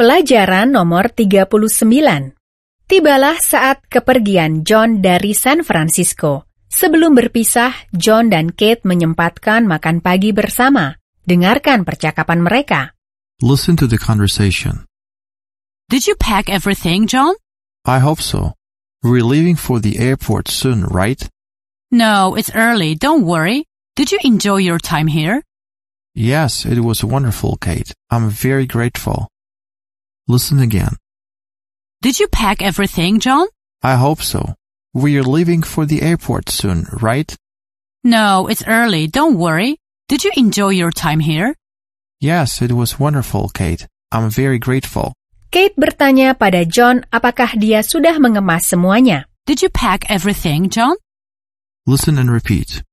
Pelajaran nomor 39. Tibalah saat kepergian John dari San Francisco. Sebelum berpisah, John dan Kate menyempatkan makan pagi bersama. Dengarkan percakapan mereka. Listen to the conversation. Did you pack everything, John? I hope so. We're leaving for the airport soon, right? No, it's early. Don't worry. Did you enjoy your time here? Yes, it was wonderful, Kate. I'm very grateful. Listen again. Did you pack everything, John? I hope so. We're leaving for the airport soon, right? No, it's early. Don't worry. Did you enjoy your time here? Yes, it was wonderful, Kate. I'm very grateful. Kate bertanya pada John apakah dia sudah mengemas semuanya. Did you pack everything, John? Listen and repeat.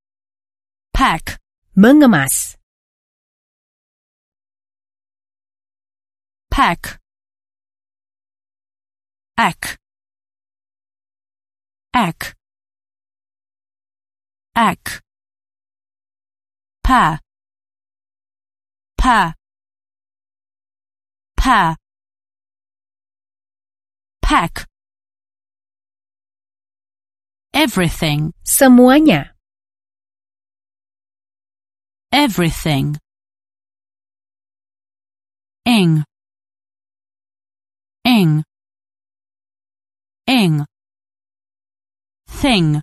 Pack, Mengemas. pack. Ack. Ack. Ack. Pa. Pa. Pa. Pack. Everything, Semuanya. everything. Ing. Ing. Ing. Thing.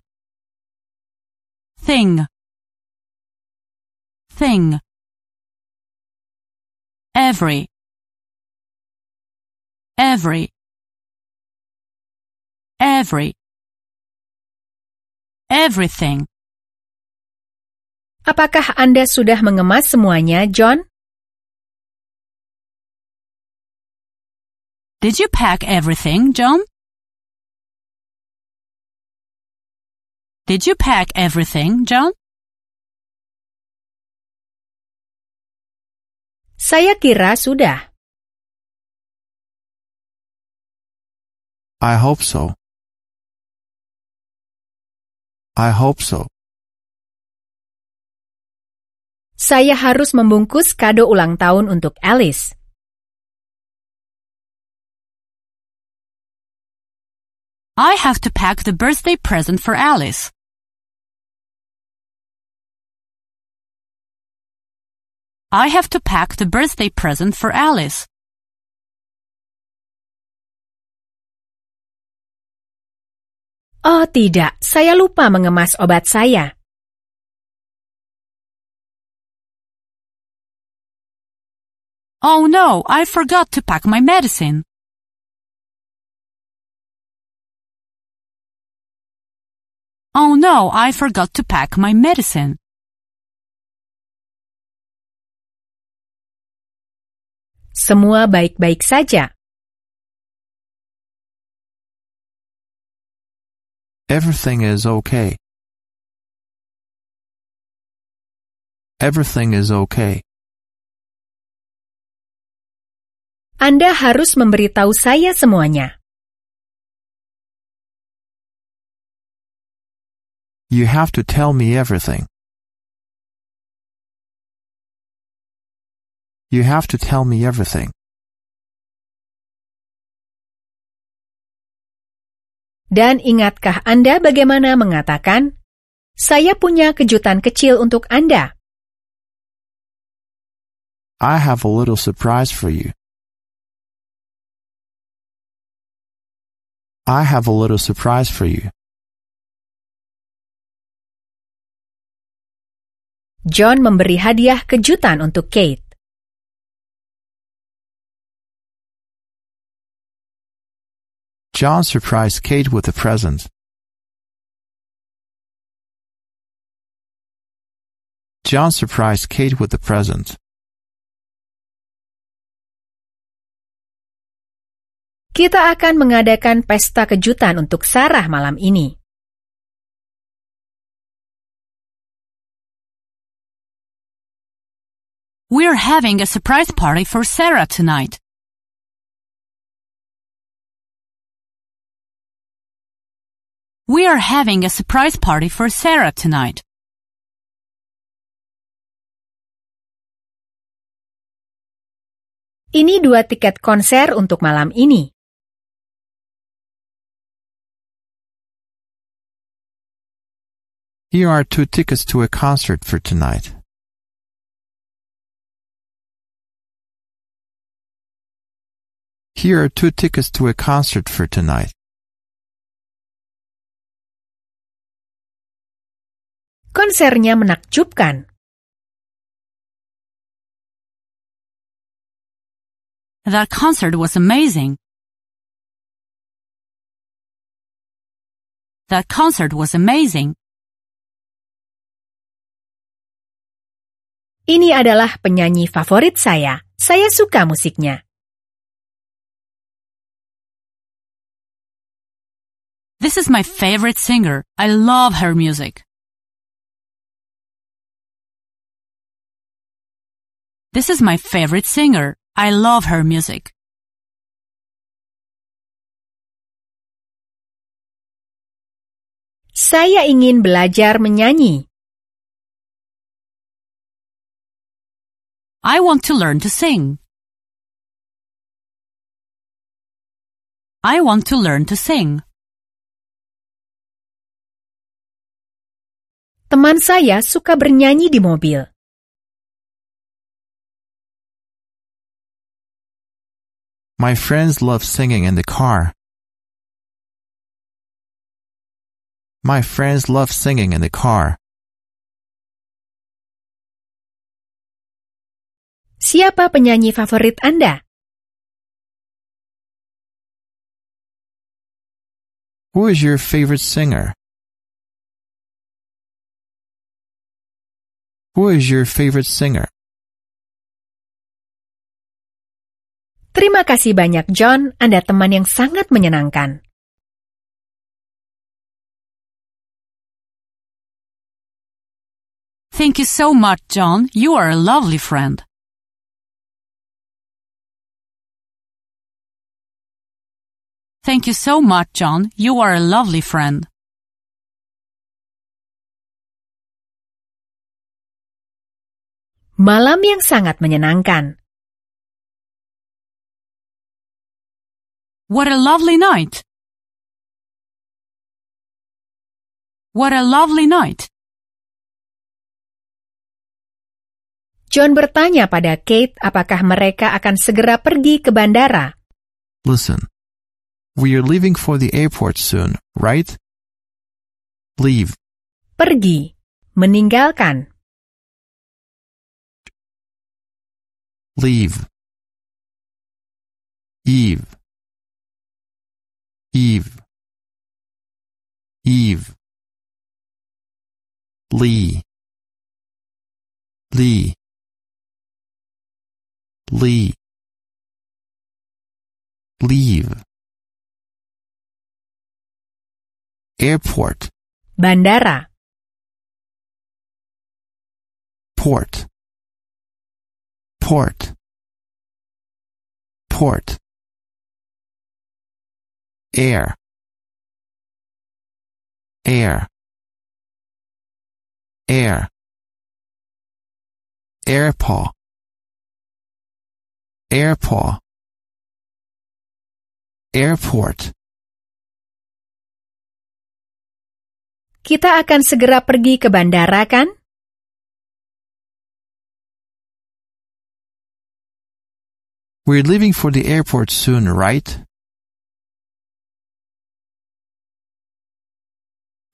Thing. Thing. Every. Every. Every. Everything. Apakah Anda sudah mengemas semuanya, John? Did you pack everything, John? Did you pack everything, John? Saya kira sudah. I hope so. I hope so. Saya harus membungkus kado ulang tahun untuk Alice. I have to pack the birthday present for Alice. I have to pack the birthday present for Alice. Oh tidak, saya lupa mengemas obat saya. Oh no, I forgot to pack my medicine. Oh no, I forgot to pack my medicine. Semua baik-baik saja. Everything is okay. Everything is okay. Anda harus memberitahu saya semuanya. You have to tell me everything. You have to tell me everything. Dan ingatkah Anda bagaimana mengatakan, saya punya kejutan kecil untuk Anda. I have a little surprise for you. I have a little surprise for you. John memberi hadiah kejutan untuk Kate. John surprised Kate with a present. John surprised Kate with a present. Kita akan mengadakan pesta kejutan untuk Sarah malam ini. We're having a surprise party for Sarah tonight. We are having a surprise party for Sarah tonight. Ini dua tiket konser untuk malam ini. Here are two tickets to a concert for tonight. Here are two tickets to a concert for tonight. Konsernya menakjubkan. That concert was amazing. That concert was amazing. Ini adalah penyanyi favorit saya. Saya suka musiknya. This is my favorite singer. I love her music. This is my favorite singer. I love her music. Saya ingin belajar menyanyi. I want to learn to sing. I want to learn to sing. Teman saya suka bernyanyi di mobil. My friends love singing in the car. My friends love singing in the car. Siapa penyanyi favorit Anda? Who is your favorite singer? Who is your favorite singer? Terima kasih banyak John, Anda teman yang sangat menyenangkan. Thank you so much, John. You are a lovely friend. Thank you so much, John. You are a lovely friend. Malam yang sangat menyenangkan. What a lovely night. What a lovely night. John bertanya pada Kate apakah mereka akan segera pergi ke bandara. Listen. We are leaving for the airport soon, right? Leave. Pergi. Meninggalkan. Leave. Eve. Eve. Eve. Lee. Lee. Lee. Leave. Airport. Bandara. Port. Port. Port. Air. Air. Air. Airpaw. Airpaw. Airport. Kita akan segera pergi ke bandara kan? We're leaving for the airport soon, right?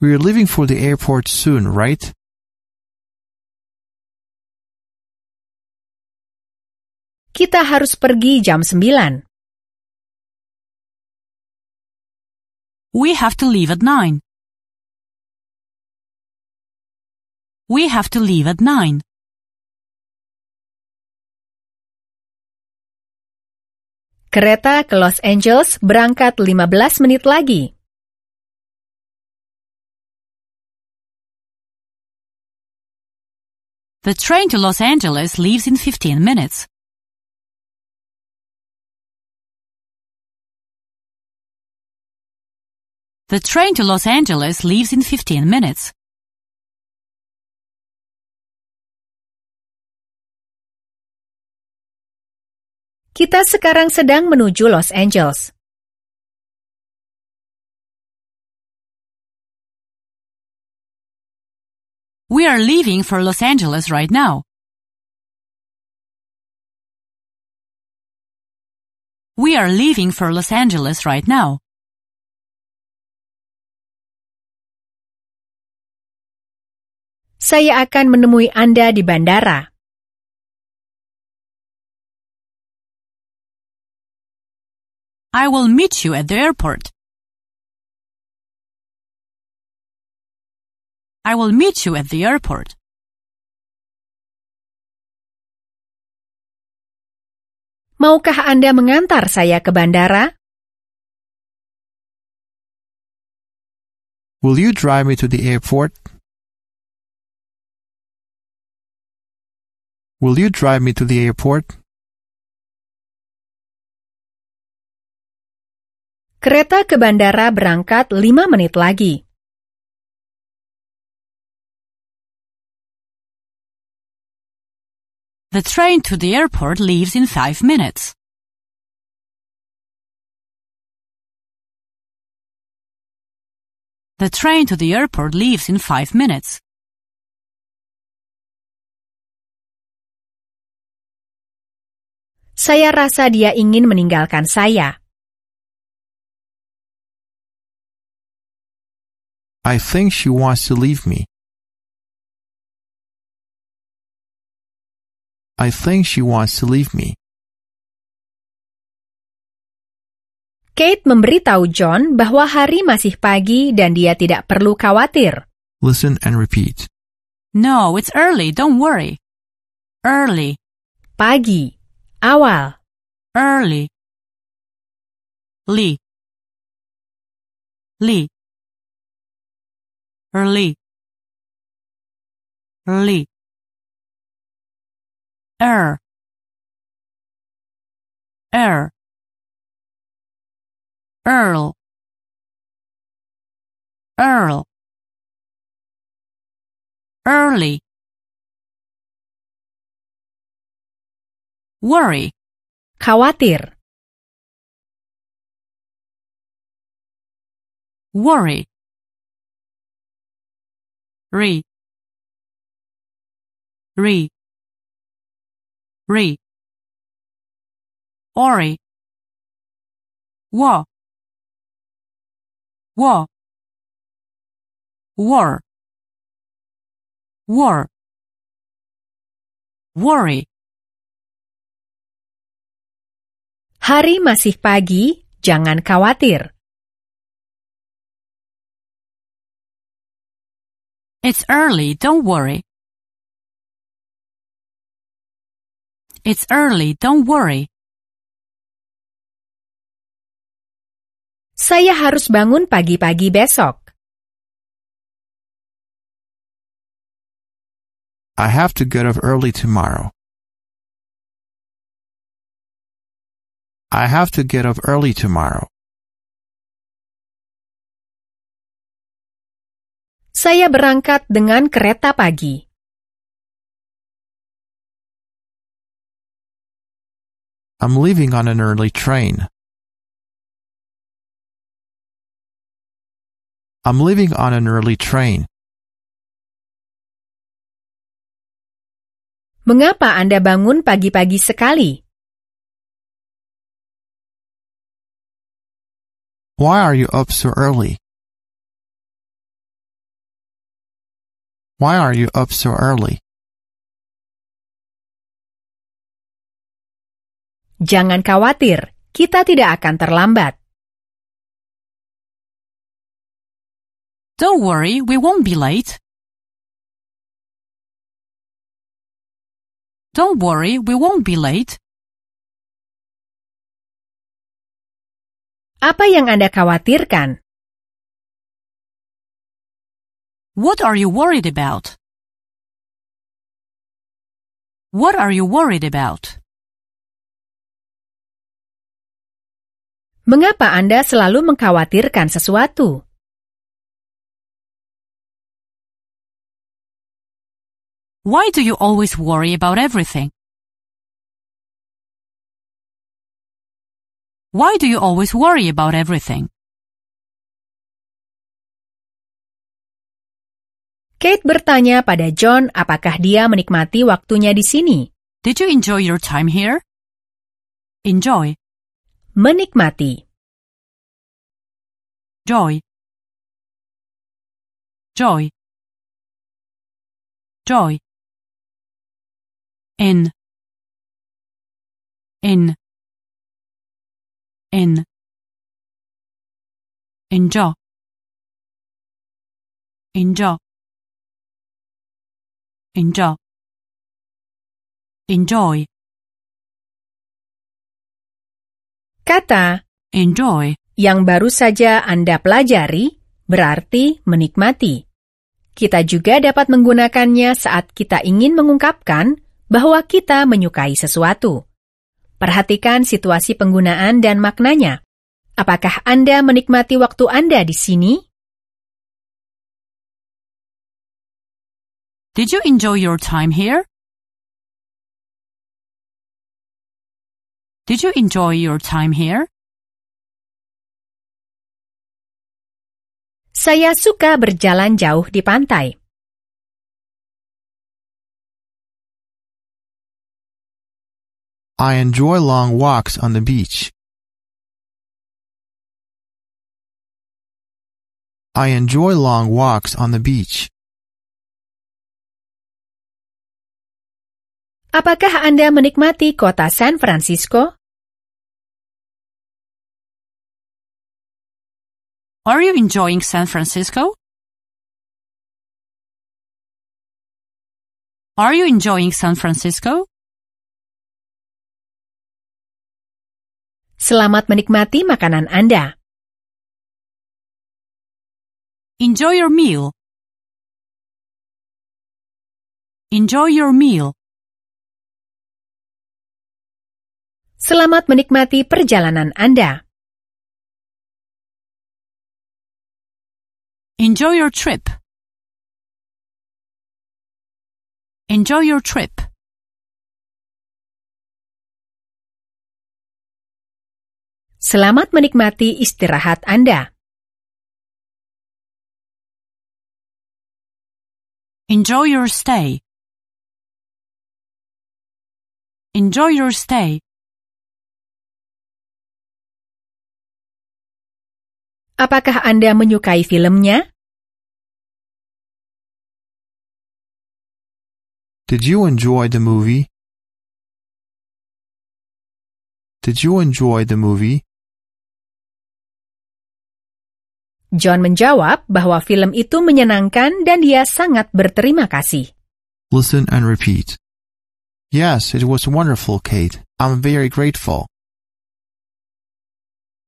We're leaving for the airport soon, right? Kita harus pergi jam 9. We have to leave at nine. We have to leave at nine. Kereta ke Los Angeles berangkat 15 menit lagi. The train to Los Angeles leaves in 15 minutes. The train to Los Angeles leaves in 15 minutes. Kita sekarang sedang menuju Los Angeles. We are leaving for Los Angeles right now. We are leaving for Los Angeles right now. Saya akan menemui Anda di bandara. I will meet you at the airport. I will meet you at the airport. Maukah Anda mengantar saya ke bandara? Will you drive me to the airport? Will you drive me to the airport? Kereta ke bandara berangkat 5 menit lagi. The train to the airport leaves in five minutes. The train to the airport leaves in five minutes. Saya rasa dia ingin meninggalkan saya. I think she wants to leave me. I think she wants to leave me. Kate memberitahu John bahwa hari masih pagi dan dia tidak perlu khawatir. Listen and repeat. No, it's early, don't worry. Early, Pagi, awal, early. Lee. Lee. Early. Early. Er. Er. Earl. Earl. Early. Worry. khawatir, Worry. Re. Re. Re. Ori. Wa. Wa. War. War. Worry. hari masih pagi, jangan khawatir. It's early, don't worry. It's early, don't worry. Saya harus bangun pagi-pagi besok. I have to get up early tomorrow. I have to get up early tomorrow. Saya berangkat dengan kereta pagi. I'm leaving on an early train. I'm leaving on an early train. Mengapa Anda bangun pagi-pagi sekali? Why are you up so early? Why are you up so early? Jangan khawatir, kita tidak akan terlambat. Don't worry, we won't be late. Don't worry, we won't be late. Apa yang Anda khawatirkan? What are you worried about? What are you worried about? Mengapa Anda selalu mengkhawatirkan sesuatu? Why do you always worry about everything? Why do you always worry about everything? Kate bertanya pada John apakah dia menikmati waktunya di sini. Did you enjoy your time here? Enjoy, Menikmati. joy. Joy. Joy. In. In. In. Enjoy. Enjoy. Enjoy. Enjoy. Kata Enjoy. yang baru saja Anda pelajari berarti menikmati. Kita juga dapat menggunakannya saat kita ingin mengungkapkan bahwa kita menyukai sesuatu. Perhatikan situasi penggunaan dan maknanya. Apakah Anda menikmati waktu Anda di sini? Did you enjoy your time here? Did you enjoy your time here? Saya suka berjalan jauh di pantai. I enjoy long walks on the beach. I enjoy long walks on the beach. Apakah Anda menikmati kota San Francisco? Are you enjoying San Francisco? Are you enjoying San Francisco? Selamat menikmati makanan Anda. Enjoy your meal. Enjoy your meal. Selamat menikmati perjalanan Anda. Enjoy your trip. Enjoy your trip. Selamat menikmati istirahat Anda. Enjoy your stay. Enjoy your stay. Apakah Anda menyukai filmnya? Did you enjoy the movie? Did you enjoy the movie? John menjawab bahwa film itu menyenangkan dan dia sangat berterima kasih. Listen and repeat. Yes, it was wonderful, Kate. I'm very grateful.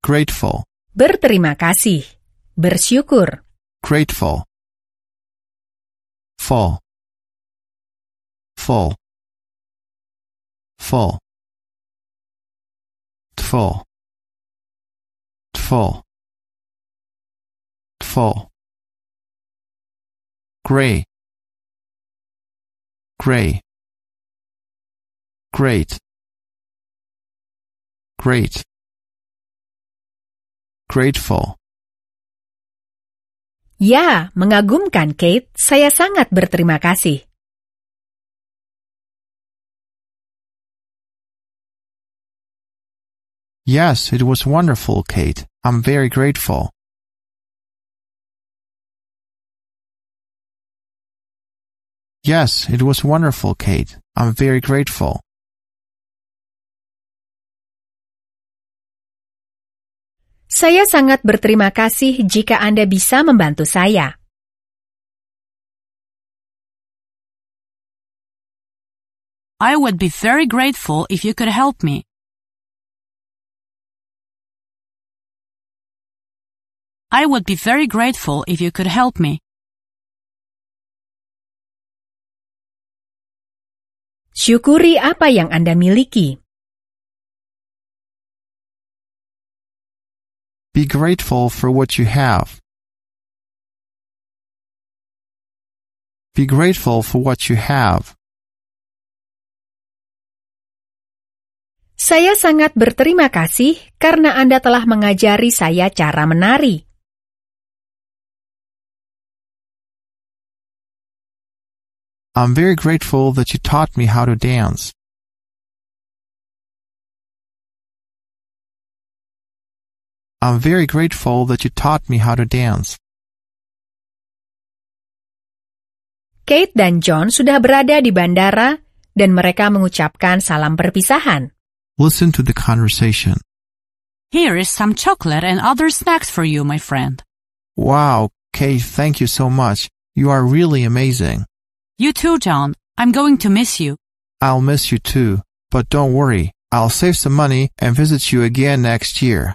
Grateful, Berterima kasih. Bersyukur. Grateful. Fall. Fall. Fall. Fall. Fall. Fall. Gray. Gray. Great. Great. Grateful. Ya, mengagumkan Kate. Saya sangat berterima kasih. Yes, it was wonderful, Kate. I'm very grateful. Yes, it was wonderful, Kate. I'm very grateful. Saya sangat berterima kasih jika Anda bisa membantu saya. I would be very grateful if you could help me. I would be very grateful if you could help me. Syukuri apa yang Anda miliki. Be grateful for what you have. Be grateful for what you have. Saya sangat berterima kasih karena Anda telah mengajari saya cara menari. I'm very grateful that you taught me how to dance. I'm very grateful that you taught me how to dance. Kate dan John sudah berada di bandara dan mereka mengucapkan salam perpisahan. Listen to the conversation. Here is some chocolate and other snacks for you, my friend. Wow, Kate, thank you so much. You are really amazing. You too, John. I'm going to miss you. I'll miss you too, but don't worry. I'll save some money and visit you again next year.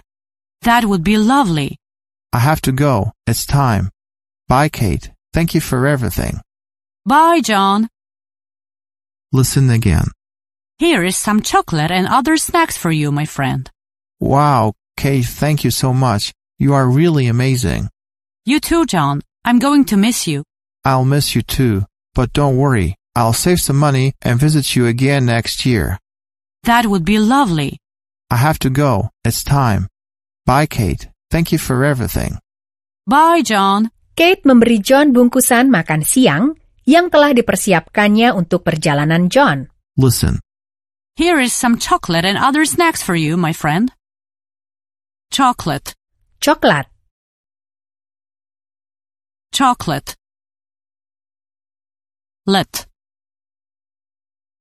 That would be lovely. I have to go. It's time. Bye, Kate. Thank you for everything. Bye, John. Listen again. Here is some chocolate and other snacks for you, my friend. Wow, Kate, thank you so much. You are really amazing. You too, John. I'm going to miss you. I'll miss you too, but don't worry. I'll save some money and visit you again next year. That would be lovely. I have to go. It's time. Bye, Kate. Thank you for everything. Bye, John. Kate memberi John bungkusan makan siang yang telah dipersiapkannya untuk perjalanan John. Listen. Here is some chocolate and other snacks for you, my friend. Chocolate, Coklat, chocolate. Let.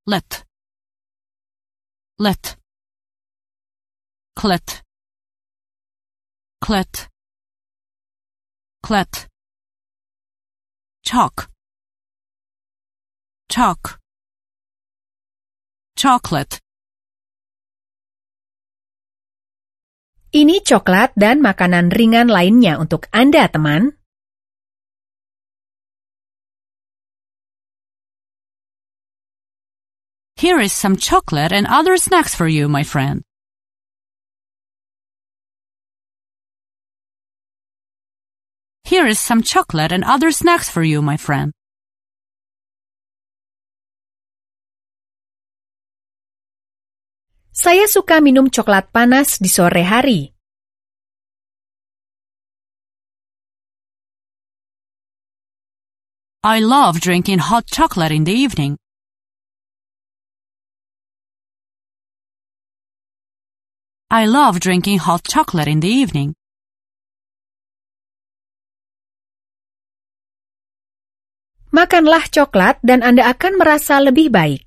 Let. Let. Clet. Clet. Clet. Chalk. Chalk. Chocolate. Ini coklat dan makanan ringan lainnya untuk Anda, teman. Here is some chocolate and other snacks for you, my friend. Here is some chocolate and other snacks for you, my friend. Saya suka minum coklat panas di sore hari. I love drinking hot chocolate in the evening. I love drinking hot chocolate in the evening. Makanlah coklat dan Anda akan merasa lebih baik.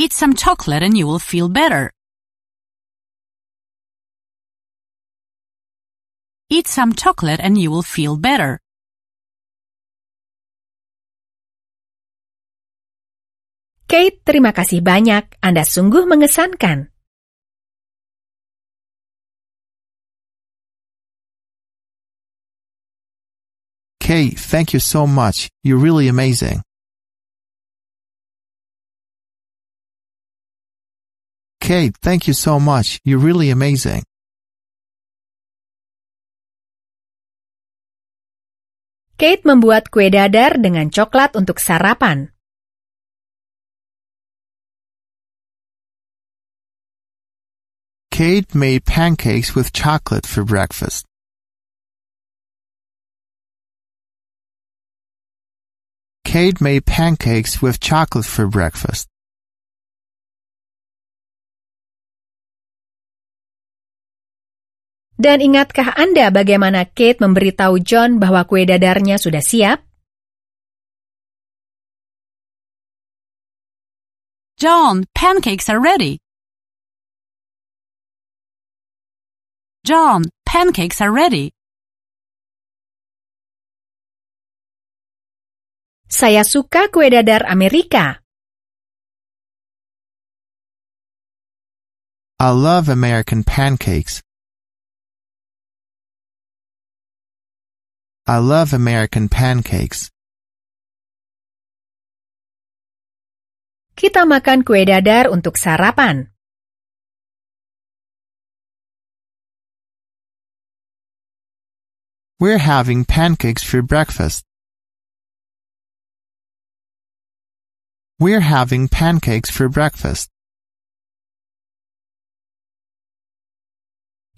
Eat some chocolate and you will feel better. Eat some chocolate and you will feel better. Kate, terima kasih banyak. Anda sungguh mengesankan. Kate, thank you so much. You're really amazing. Kate, thank you so much. You're really amazing. Kate membuat kue dadar dengan coklat untuk sarapan. Kate made pancakes with chocolate for breakfast. Kate made pancakes with chocolate for breakfast. Dan ingatkah Anda bagaimana Kate memberitahu John bahwa kue dadarnya sudah siap? John, pancakes are ready. John, pancakes are ready. Saya suka kue dadar Amerika. I love American pancakes. I love American pancakes. Kita makan kue dadar untuk sarapan. We're having pancakes for breakfast. We're having pancakes for breakfast.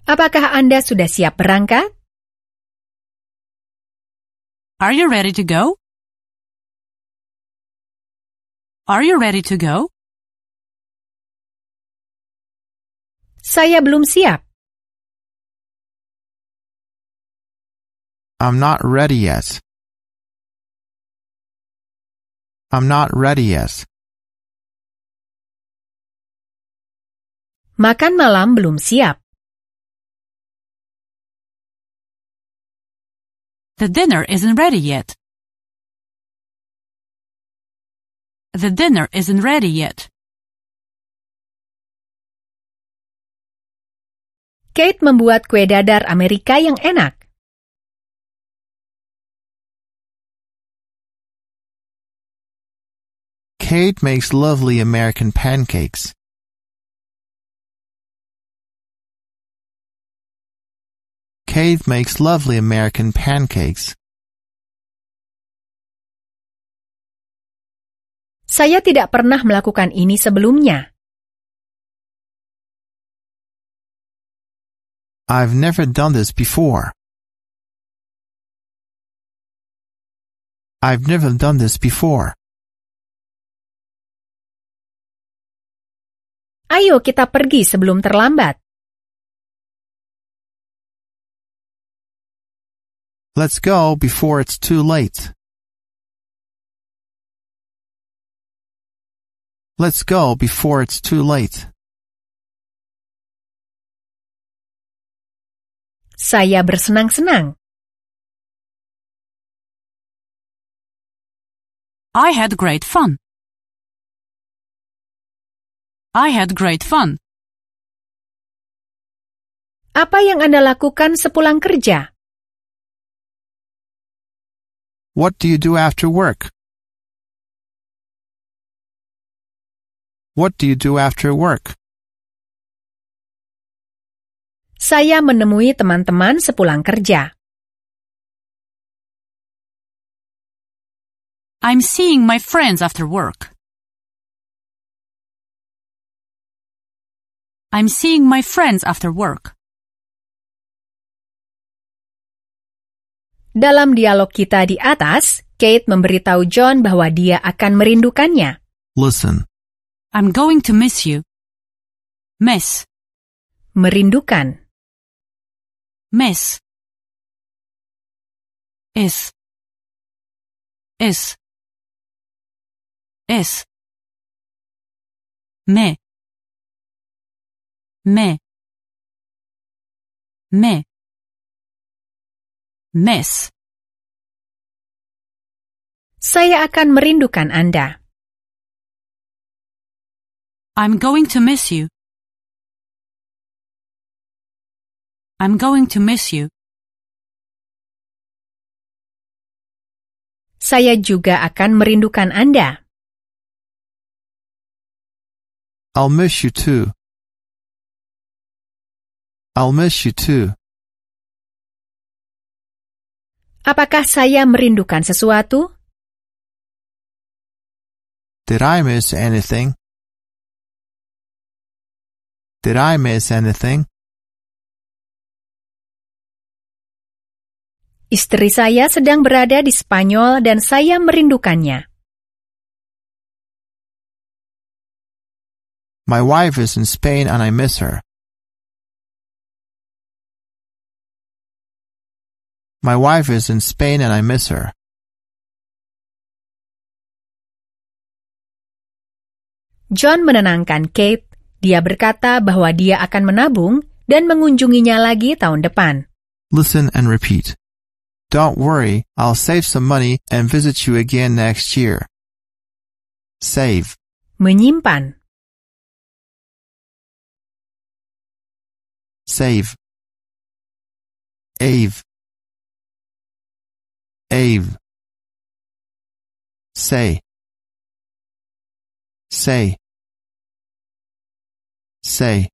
Apakah Anda sudah siap berangkat? Are you ready to go? Are you ready to go? Saya belum siap. I'm not ready yet. I'm not ready yet. Makan malam belum siap. The dinner isn't ready yet. The dinner isn't ready yet. Kate membuat kue dadar Amerika yang enak. Kate makes lovely American pancakes. Kate makes lovely American pancakes. Saya tidak pernah melakukan ini sebelumnya. I've never done this before. I've never done this before. Ayo kita pergi sebelum terlambat. Let's go before it's too late. Let's go before it's too late. Saya bersenang-senang. I had great fun. I had great fun. Apa yang Anda lakukan sepulang kerja? What do you do after work? What do you do after work? Saya menemui teman-teman sepulang kerja. I'm seeing my friends after work. I'm seeing my friends after work. Dalam dialog kita di atas, Kate memberitahu John bahwa dia akan merindukannya. Listen. I'm going to miss you. Miss, Merindukan. miss. Is. Is. Is. Me. Me. Me. Miss. Saya akan merindukan Anda. I'm going to miss you. I'm going to miss you. Saya juga akan merindukan Anda. I'll miss you too. I'll miss you too. Apakah saya merindukan sesuatu? Did I miss anything? Did I miss anything? Istri saya sedang berada di Spanyol dan saya merindukannya. My wife is in Spain and I miss her. My wife is in Spain and I miss her. John menenangkan Kate. Dia berkata bahwa dia akan menabung dan mengunjunginya lagi tahun depan. Listen and repeat. Don't worry, I'll save some money and visit you again next year. Save, Menyimpan. save. Ave. Ave. Say. Say. Say.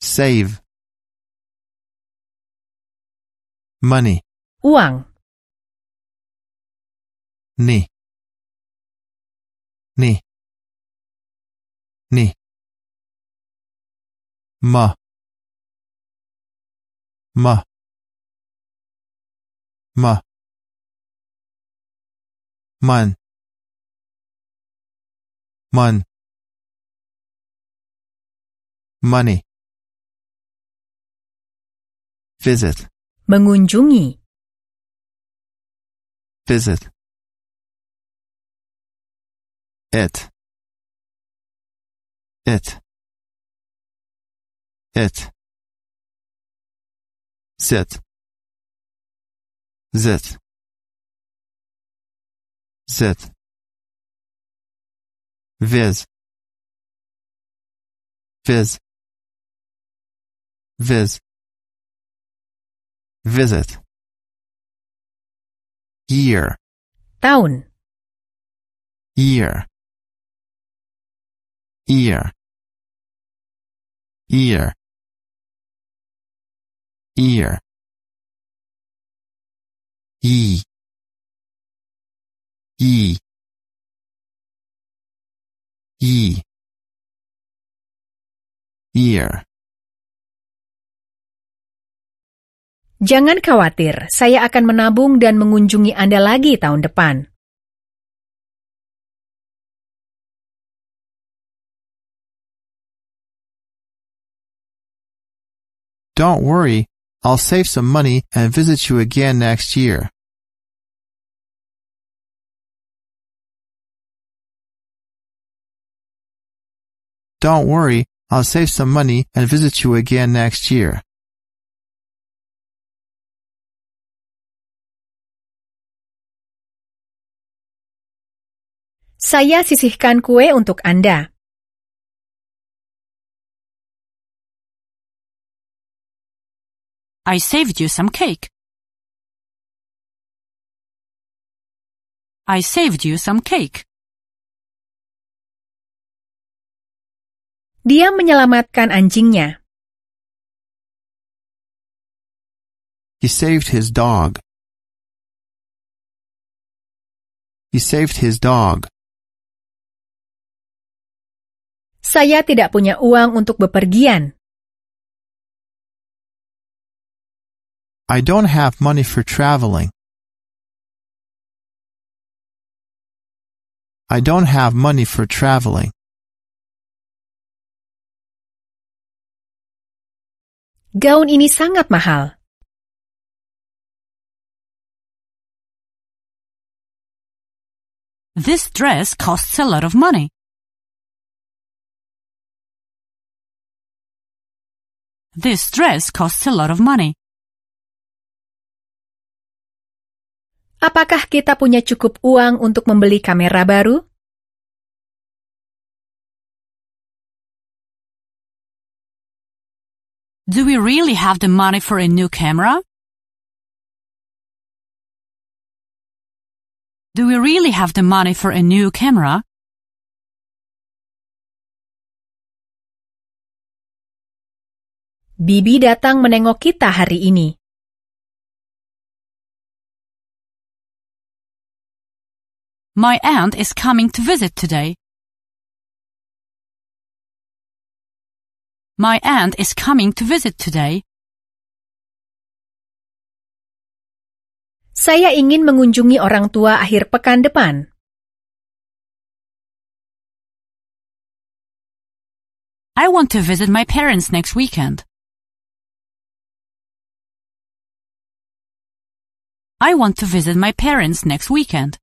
Save. Money. Uang. Ni. Ni. Ni. Ma. Ma. Ma. Man. Man. Money. Visit. mengunjungi, Visit. It. It. It. Sit. Zit. Zit. Viz. Viz. Viz. Visit. Year. tahun, Year. Ear. Ear. Ear. Ye. Ye. Ye. Ear. Jangan khawatir, saya akan menabung dan mengunjungi Anda lagi tahun depan. Don't worry, I'll save some money and visit you again next year. Don't worry, I'll save some money and visit you again next year. Saya sisihkan kue untuk Anda. I saved you some cake. I saved you some cake. Dia menyelamatkan anjingnya. He saved his dog. He saved his dog. Saya tidak punya uang untuk bepergian. I don't have money for traveling. I don't have money for traveling. Gaun ini sangat mahal. This dress costs a lot of money. This dress costs a lot of money. Apakah kita punya cukup uang untuk membeli kamera baru? Do we really have the money for a new camera? Do we really have the money for a new camera? Bibi datang menengok kita hari ini. My aunt is coming to visit today. My aunt is coming to visit today. Saya ingin mengunjungi orang tua akhir pekan depan. I want to visit my parents next weekend. I want to visit my parents next weekend.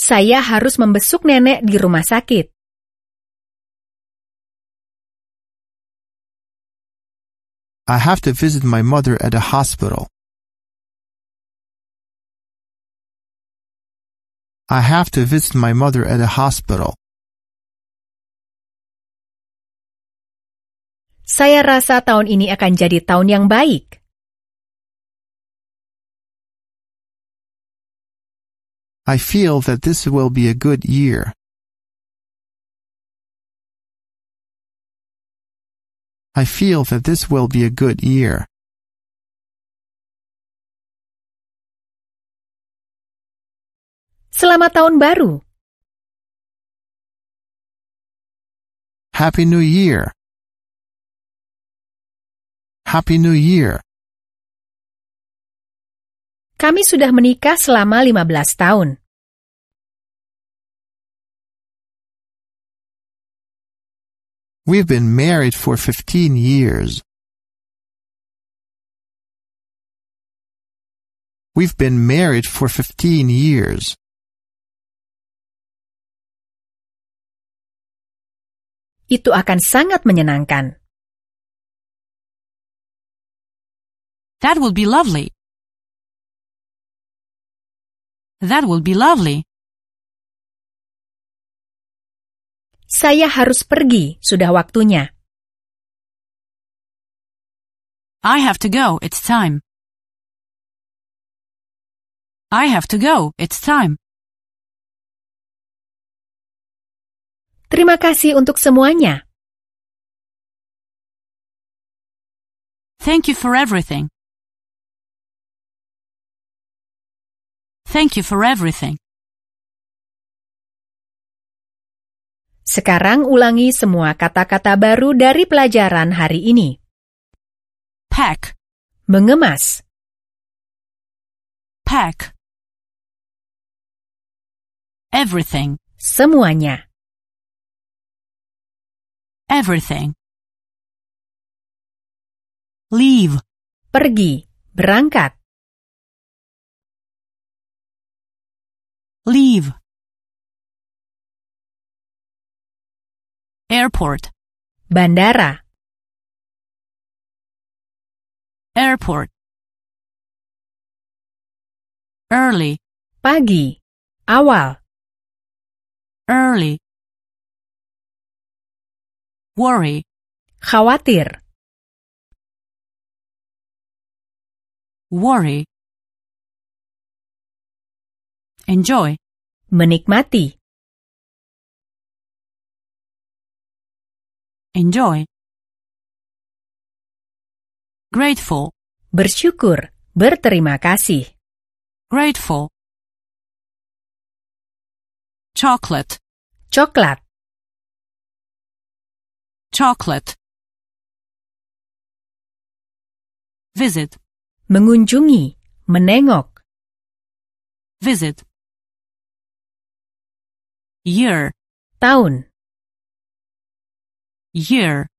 Saya harus membesuk nenek di rumah sakit. I have to visit my mother at a hospital. I have to visit my mother at a hospital. Saya rasa tahun ini akan jadi tahun yang baik. I feel that this will be a good year. I feel that this will be a good year. Selamat Tahun Baru. Happy New Year. Happy New Year. Kami sudah menikah selama 15 tahun. We've been married for 15 years. We've been married for 15 years. Itu akan sangat menyenangkan. That will be lovely. That will be lovely. Saya harus pergi, sudah waktunya. I have to go, it's time. I have to go, it's time. Terima kasih untuk semuanya. Thank you for everything. Thank you for everything. Sekarang ulangi semua kata-kata baru dari pelajaran hari ini. Pack, Mengemas, pack. Everything, semuanya. everything. Leave, Pergi, berangkat. leave. Airport, Bandara, airport. Early, pagi, awal, early. Worry, khawatir, worry. Enjoy, menikmati, enjoy. Grateful, bersyukur, berterima kasih. grateful. Chocolate, Coklat, chocolate. Visit, mengunjungi, menengok, visit. Year, tahun, year.